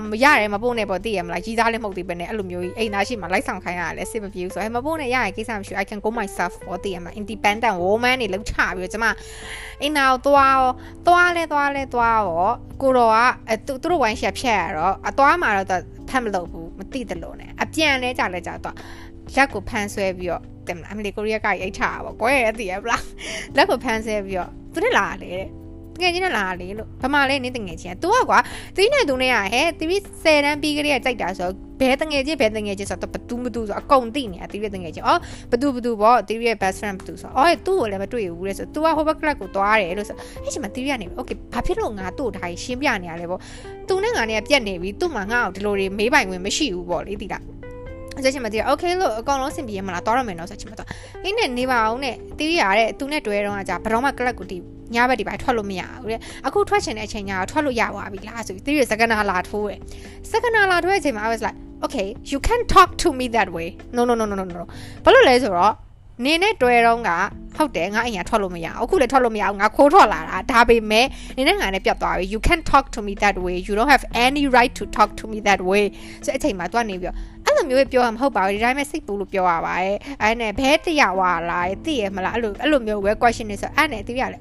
မရတယ်မပို့နဲ့ပေါ့သိရမလားကြီးစားလည်းမဟုတ်သေးပဲနဲ့အဲ့လိုမျိုးအိမ်နာရှိမှလိုက်ဆောင်ခိုင်းရတယ်စစ်မပြေဘူးဆိုအဲမပို့နဲ့ရရကိစ္စမရှိ I can go myself ပေါ့သိရမလား independent woman နေလောက်ချပြီးတော့ကျမအိမ်နာကိုသွားရောသွားလဲသွားလဲသွားရောကိုတော်ကအဲသူတို့ဝိုင်းရှက်ဖြတ်ရတော့အသွားမှာတော့ဖတ်မလုပ်ဘူးမသိတယ်လို့နဲ့အပြန်လဲကြလဲကြတော့ လက်ကိုဖမ်းဆွဲပြီးတော့တယ်မလားအမလီကိုရီးယားကအိတ်ထားပါကွယ်သိရပလားလက်ကိုဖမ်းဆဲပြီးတော့သူနဲ့လာလေတဲ့တကယ်ချင်းနဲ့လာလေလို့ဘာမှလဲနင်းတငယ်ချင်းသူကကွာသီးနဲ့သူနဲ့ကဟဲ့တီဗီ10တန်းပြီးကလေးကကြိုက်တာဆိုဘဲတငယ်ချင်းဘဲတငယ်ချင်းဆိုတော့ဘသူမသူဆိုအကုန်သိနေတာတီဗီတငယ်ချင်းအော်ဘသူဘသူပေါ့တီဗီရဲ့ best friend ဘသူဆိုအော်သူ့ကိုလည်းမတွေ့ဘူးလေဆို तू ကဟိုဘက်ကလပ်ကိုသွားတယ်လို့ဆိုအဲ့ချိန်မှာတီဗီကနေ okay ဘာဖြစ်လို့ငါသူ့ထားရှင်းပြနေရလဲပေါ့သူနဲ့ငါနဲ့ပြက်နေပြီသူ့မှာငါ့ကိုဒီလိုတွေမေးပိုင်ဝင်မရှိဘူးပေါ့လေတီတာ ဆိုချင်မတီး okay လို့အကောင်လုံးစင်ပြေရမလားတော်ရမယ်နော်ဆိုချင်မတော့အင်းနဲ့နေပါအောင်နဲ့တီးရတဲ့သူနဲ့တွဲတော့ကကြာဘယ်တော့မှကလပ်ကိုတီးညဘက်ဒီပိုင်းထွက်လို့မရဘူးတဲ့အခုထွက်ချင်တဲ့အချိန်ညာထွက်လို့ရသွားပြီလားဆိုပြီးတီးရစကနာလာထိုးတယ်စကနာလာထိုးတဲ့အချိန်မှာ I was like okay you can talk to me that way no no no no no no ဘာလို့လဲဆိုတော့နင်းနဲ့တွဲတော့ကဟုတ်တယ်ငါအိမ်ကထွက်လို့မရအောင်အခုလည်းထွက်လို့မရအောင်ငါခိုးထွက်လာတာဒါပေမဲ့နင်းနဲ့ငါနဲ့ပြတ်သွားပြီ you can talk to me that way you don't have any right to talk to me that way ဆိုအချိန်မှာတွားနေပြီးတော့အဲ့ လိုမျိုးပြောရမှာမဟုတ်ပါဘူးဒီတိုင်းပဲစိတ်ပူလို့ပြောရပါတယ်အဲ့နဲ့ဘဲတရဝါလားသိရမလားအဲ့လိုအဲ့လိုမျိုးပဲ question နေဆိုအဲ့နဲ့သိရလဲ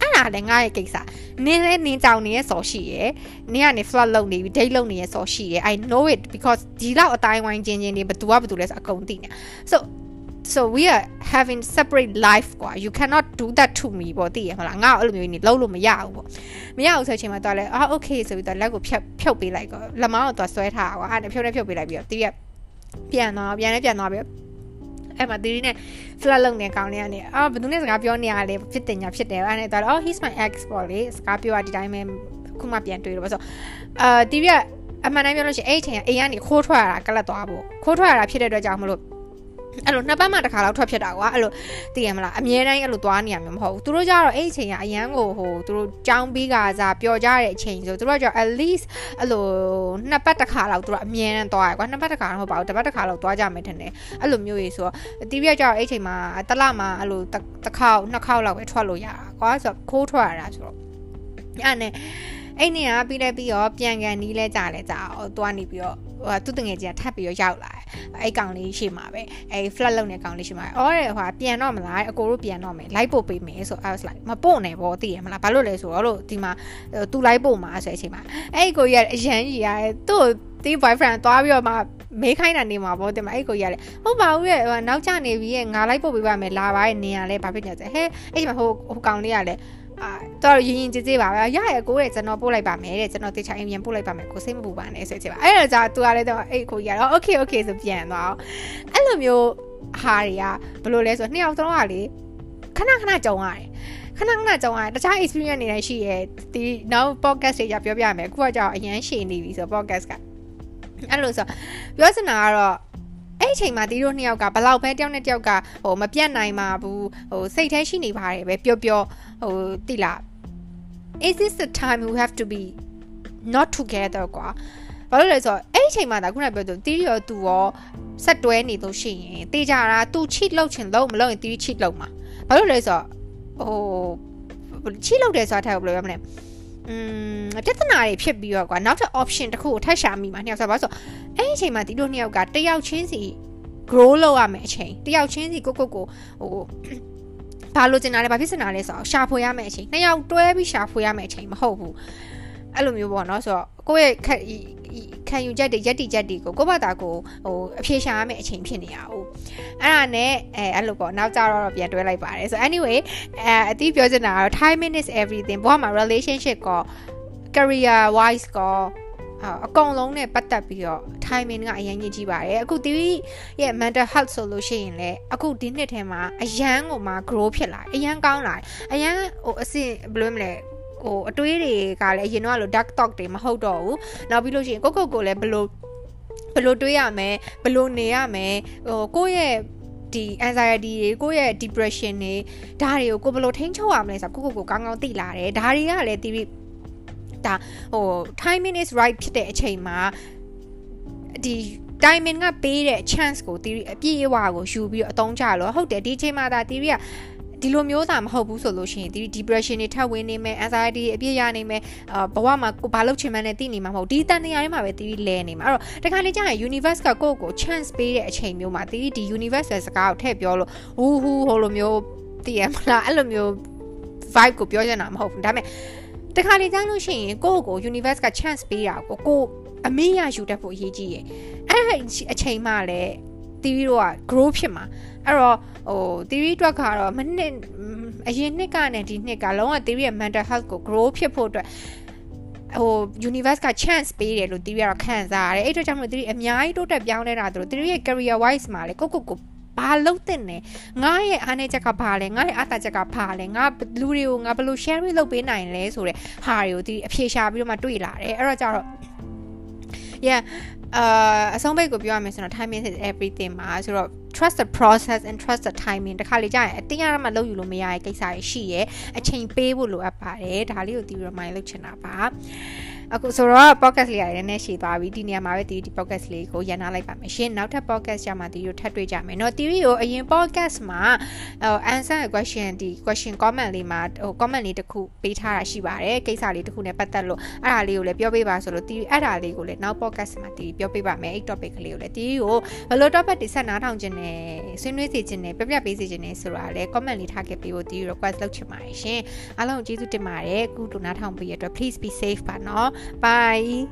အဲ့ဒါလည်းငါရဲ့ကိစ္စနင်းလည်းနင်းကြောင်နေရဲ့စော်ရှိရယ်နင်းကနေ flirt လုပ်နေပြီ date လုပ်နေရဲ့စော်ရှိရယ် I know it because ဒီလောက်အတိုင်းဝိုင်းချင်းချင်းနေဘသူကဘသူလဲဆိုအကုန်သိနေ so so we are having separate life กว่า you cannot do that to me ပေါ့သိရမလားငါ့အဲ့လိုမျိုးနေလုံးလို့မရဘူးပေါ့မရဘူးဆိုချိန်မှာတော့လဲအာ okay ဆိုပြီးတော့လက်ကိုဖြတ်ဖြုတ်ပေးလိုက်ကောလက်မောင်းကိုတော့ဆွဲထားကွာအဲ့ဒါဖြုတ်နဲ့ဖြုတ်ပေးလိုက်ပြီးတော့တီးရ ပြန်သွားပြန်လဲပြန်သွားပြီးအဲ့မှာတီးနဲ့ flat လုပ်နေကောင်းနေရနေအာဘယ်သူနဲ့စကားပြောနေရလဲဖြစ်တင်ညာဖြစ်တယ်အဲ့နဲ့တော့ oh he's my ex ပေါ့လေစကားပြောတာဒီတိုင်းပဲခုမှပြန်တွေ့လို့ပေါ့ဆိုအာတီးရအမှန်တမ်းပြောလို့ရှိရင်အဲ့ချိန်ကအိမ်ကနေခိုးထွက်ရတာကလတ်သွားဖို့ခိုးထွက်ရတာဖြစ်တဲ့အတွက်ကြောင့်မလို့ အဲ့လိုနှစ်ပတ်မှတစ်ခါလောက်ထွက်ဖြစ်တာကွာအဲ့လိုသိရမလားအမြဲတမ်းအဲ့လိုသွားနေရမှာမဟုတ်ဘူးသူတို့ကြတော့အဲ့အချိန်ကအရန်ကိုဟိုသူတို့ကြောင်းပြီးကစားပျော်ကြတဲ့အချိန်ဆိုသူတို့ကကြ at least အဲ့လိုနှစ်ပတ်တစ်ခါလောက်သူတို့အမြဲတမ်းသွားရကွာနှစ်ပတ်တစ်ခါတော့မဟုတ်ပါဘူးတစ်ပတ်တစ်ခါလောက်သွားကြမယ်ထင်တယ်အဲ့လိုမျိုးကြီးဆိုတော့တီးပြကြတော့အဲ့အချိန်မှာတလမှာအဲ့လိုတစ်ခေါက်နှစ်ခေါက်လောက်ပဲထွက်လို့ရတာကွာဆိုတော့ခိုးထွက်ရတာဆိုတော့အဲ့နဲ့ အဲ့နေကပြီးလဲပြီးတော့ပြန်ကန်နီးလဲကြလဲကြအောင်သွားနေပြီးတော့ဟိုသူတငယ်ချင်းထပ်ပြီးတော့ရောက်လာတယ်အဲ့ကောင်လေးရှိမှာပဲအဲ့ flat လုံးတဲ့ကောင်လေးရှိမှာအော်တဲ့ဟိုပြန်တော့မလားအကိုတို့ပြန်တော့မယ်လိုက်ပို့ပေးမယ်ဆို I was like မပို့နဲ့ဗောသိရမလားဘာလို့လဲဆိုတော့လို့ဒီမှာသူလိုက်ပို့မှာဆိုတဲ့အချိန်မှာအဲ့ကိုကြီးကအရန်ကြီးရတယ်သူ့ဒီ boyfriend သွားပြီးတော့မှမေးခိုင်းတာနေမှာပေါ့တင်မအဲ့ကိုကြီးရတယ်ဟုတ်ပါဘူးရဲ့နောက်ကျနေပြီရဲ့ငါလိုက်ပို့ပေးပါမယ်လာပါရဲ့နေရလဲဘာဖြစ်နေလဲဟဲ့အဲ့မှာဟိုဟိုကောင်လေးကလည်း အာတော့ရင်ရင်ကြည်ကြည်ပါပဲရရကိုရဲ့ကျွန်တော်ပို့လိုက်ပါမယ်တဲ့ကျွန်တော်တေချာအင်ပြန်ပို့လိုက်ပါမယ်ကိုစိတ်မပူပါနဲ့ဆိုချင်ပါအဲ့တော့ကြာသူကလည်းတော့အဲ့ကိုကြီးကတော့ okay okay ဆိုပြန်သွားအောင်အဲ့လိုမျိုးဟာတွေကဘယ်လိုလဲဆိုနှစ်ယောက်သုံးကလေခဏခဏကြုံရတယ်ခဏခဏကြုံရတယ်တခြား experience တွေလည်းရှိရဲ့ဒီနောက် podcast တွေကြပြောပြရမယ်အခုကကြောင်အရန်ရှည်နေပြီဆို podcast ကအဲ့လိုဆိုပြောစင်တာကတော့အဲ့အချိန်မှာတီးတို့နှစ်ယောက်ကဘလောက်ပဲတယောက်နဲ့တယောက်ကဟိုမပြတ်နိုင်ပါဘူးဟိုစိတ်แท้ရှိနေပါတယ်ပဲပျော်ပျော် ဟိုတိလား is this the time we have to be not together ကွာဘာလို့လဲဆိုတော့အဲ့ဒီချိန်မှာဒါခုနပြောသူတီးရောသူရောဆက်တွဲနေလို့ရှိရင်တေးကြတာသူ cheat လုပ်ချင်လို့မလုပ်ရင်တီး cheat လုပ်မှာဘာလို့လဲဆိုတော့ဟို cheat လုပ်တယ်ဆိုတာထားဘယ်လိုပြောမလဲอืมပြဿနာတွေဖြစ်ပြီးတော့ကွာနောက်ထပ် option တစ်ခုကိုထပ်ရှာမိမှာနှစ်ယောက်ဆိုပါဆိုအဲ့ဒီအချိန်မှာဒီတို့နှစ်ယောက်ကတယောက်ချင်းစီ grow လုပ်ရမယ်အချိန်တယောက်ချင်းစီကိုကိုကိုဟို ဘာလို့ကျင်တာလဲဘာဖြစ်စင်တာလဲဆိုတော့ရှာဖွေရမယ်အချိန်နှစ်ယောက်တွဲပြီးရှာဖွေရမယ်အချိန်မဟုတ်ဘူးအဲ့လိုမျိုးပေါ့နော်ဆိုတော့ကိုယ့်ရဲ့ခံယူချက်တွေရက်တီချက်တွေကိုကိုယ့်ဘာသာကိုဟိုအဖြေရှာရမယ့်အချိန်ဖြစ်နေရအောင်အဲ့ဒါနဲ့အဲအဲ့လိုပေါ့နောက်ကြတော့ပြန်တွဲလိုက်ပါတယ်ဆို anyway အဲအတိပြောချင်တာကတော့ timing is everything ဘဝမှာ relationship ကော career wise ကော အကောင်လုံးနဲ့ပတ်သက်ပြီးတော့ timing ကအရင်ကြီးကြီးပါတယ်အခုတီးရဲ့ mental health ဆိုလို့ရှိရင်လည်းအခုဒီနှစ်ထဲမှာအရန်ကိုမှ grow ဖြစ်လာအရန်ကောင်းလာအရန်ဟိုအဆင့်ဘယ်လိုမလဲဟိုအတွေးတွေကလည်းအရင်တော့လို dark talk တွေမဟုတ်တော့ဘူးနောက်ပြီးလို့ရှိရင်ကိုကိုကိုလည်းဘယ်လိုဘယ်လိုတွေးရမလဲဘယ်လိုနေရမလဲဟိုကိုယ့်ရဲ့ဒီ anxiety တွေကိုယ့်ရဲ့ depression တွေဒါတွေကိုကိုဘယ်လိုထိန်းချုပ်ရမလဲဆိုတော့ကိုကိုကိုကောင်းကောင်းသိလာတယ်ဒါတွေကလည်းတီး ဒါဟို timing is right ဖြစ်တဲ့အချိန်မှာဒီ timing ကပေးတဲ့ chance ကိုတီးအပြည့်အဝကိုယူပြီးတော့အသုံးချလို့ဟုတ်တယ်ဒီအချိန်မှာဒါတီးကဒီလိုမျိုးသာမဟုတ်ဘူးဆိုလို့ရှိရင်ဒီ depression တွေထပ်ဝင်နေမယ် anxiety အပြည့်ရနေမယ်အာဘဝမှာကိုဘာလုပ်ချင်မှန်းနဲ့သိနေမှာမဟုတ်ဒီတန်တရားတွေမှာပဲတီးလဲနေမှာအဲ့တော့တခါလေကြာရင် universe ကကိုယ့်ကို chance ပေးတဲ့အချိန်မျိုးမှာတီးဒီ universe ရဲ့စကားကိုထည့်ပြောလို့ဟူးဟူးဟိုလိုမျိုးသိရမလားအဲ့လိုမျိုး vibe ကိုပြောချင်တာမဟုတ်ဘူးဒါပေမဲ့ တခါလေကြားလို့ရှိရင်ကိုယ့်ကို universe က chance ပေးတာကိုကိုအမေရယူတတ်ဖို့အရေးကြီးရယ်အဲ့အချိန်မှလည်းတီဗီတို့က grow ဖြစ်မှာအဲ့တော့ဟို theory အတွက်ကတော့မနှစ်အရင်နှစ်ကနဲ့ဒီနှစ်ကလုံးဝ theory ရဲ့ mental health ကို grow ဖြစ်ဖို့အတွက်ဟို universe က chance ပေးတယ်လို့ theory ကတော့ခံစားရတယ်အဲ့အတွက်ကြောင့်မို့ theory အများကြီးတိုးတက်ပြောင်းလဲတာတို့ theory ရဲ့ career wise မှာလေကိုကိုကို ဘာလုပ်တဲ့နဲ့ငါရဲ့အားနည်းချက်ကဘာလဲငါရဲ့အားသာချက်ကဘာလဲငါလူတွေကိုငါဘယ်လို share လုပ်ပေးနိုင်လဲဆိုတဲ့ဟာတွေကိုဒီအဖြေရှာပြီးတော့မှတွေ့လာတယ်အဲ့တော့ကြတော့ yeah အာအဆုံးပိတ်ကိုပြောရမယ်ဆိုတော့ timing is everything မှာဆိုတော့ trust the process and trust the timing တခါလေကြာရင်အတင်းရမှလုပ်ယူလို့မရတဲ့ကိစ္စတွေရှိရဲ့အချိန်ပေးဖို့လိုအပ်ပါတယ်ဒါလေးကိုဒီ remind လုပ်ချင်တာပါ အခုဆိုတော့ podcast လေးရတယ်နည်းနည်းရှည်သွားပြီဒီနေရာမှာပဲတီဒီ podcast လေးကိုရန်နာလိုက်ပါမယ်ရှင်နောက်ထပ် podcast ကြမှာတီတို့ထပ်တွေ့ကြမယ်เนาะတီကိုအရင် podcast မှာဟို answer question ဒီ question comment လေးမှာဟို comment လေးတစ်ခုပေးထားတာရှိပါတယ်ကိစ္စလေးတစ်ခုနဲ့ပတ်သက်လို့အဲ့ဒါလေးကိုလည်းပြောပေးပါဆိုလို့တီအဲ့ဒါလေးကိုလည်းနောက် podcast မှာတီပြောပေးပါမယ်အဲ့ topic ကလေးကိုလည်းတီကိုဘယ်လို topic တွေဆက်နားထောင်ခြင်းနဲ့ဆွေးနွေးစေခြင်းနဲ့ပြပြပေးစေခြင်းနဲ့ဆိုတာလည်း comment လေးထားခဲ့ပေးဖို့တီ request လုပ်ချင်ပါတယ်ရှင်အားလုံးကျေးဇူးတင်ပါတယ်အခုတို့နားထောင်ပေးရတဲ့အတွက် please be safe ပါနော် Bye.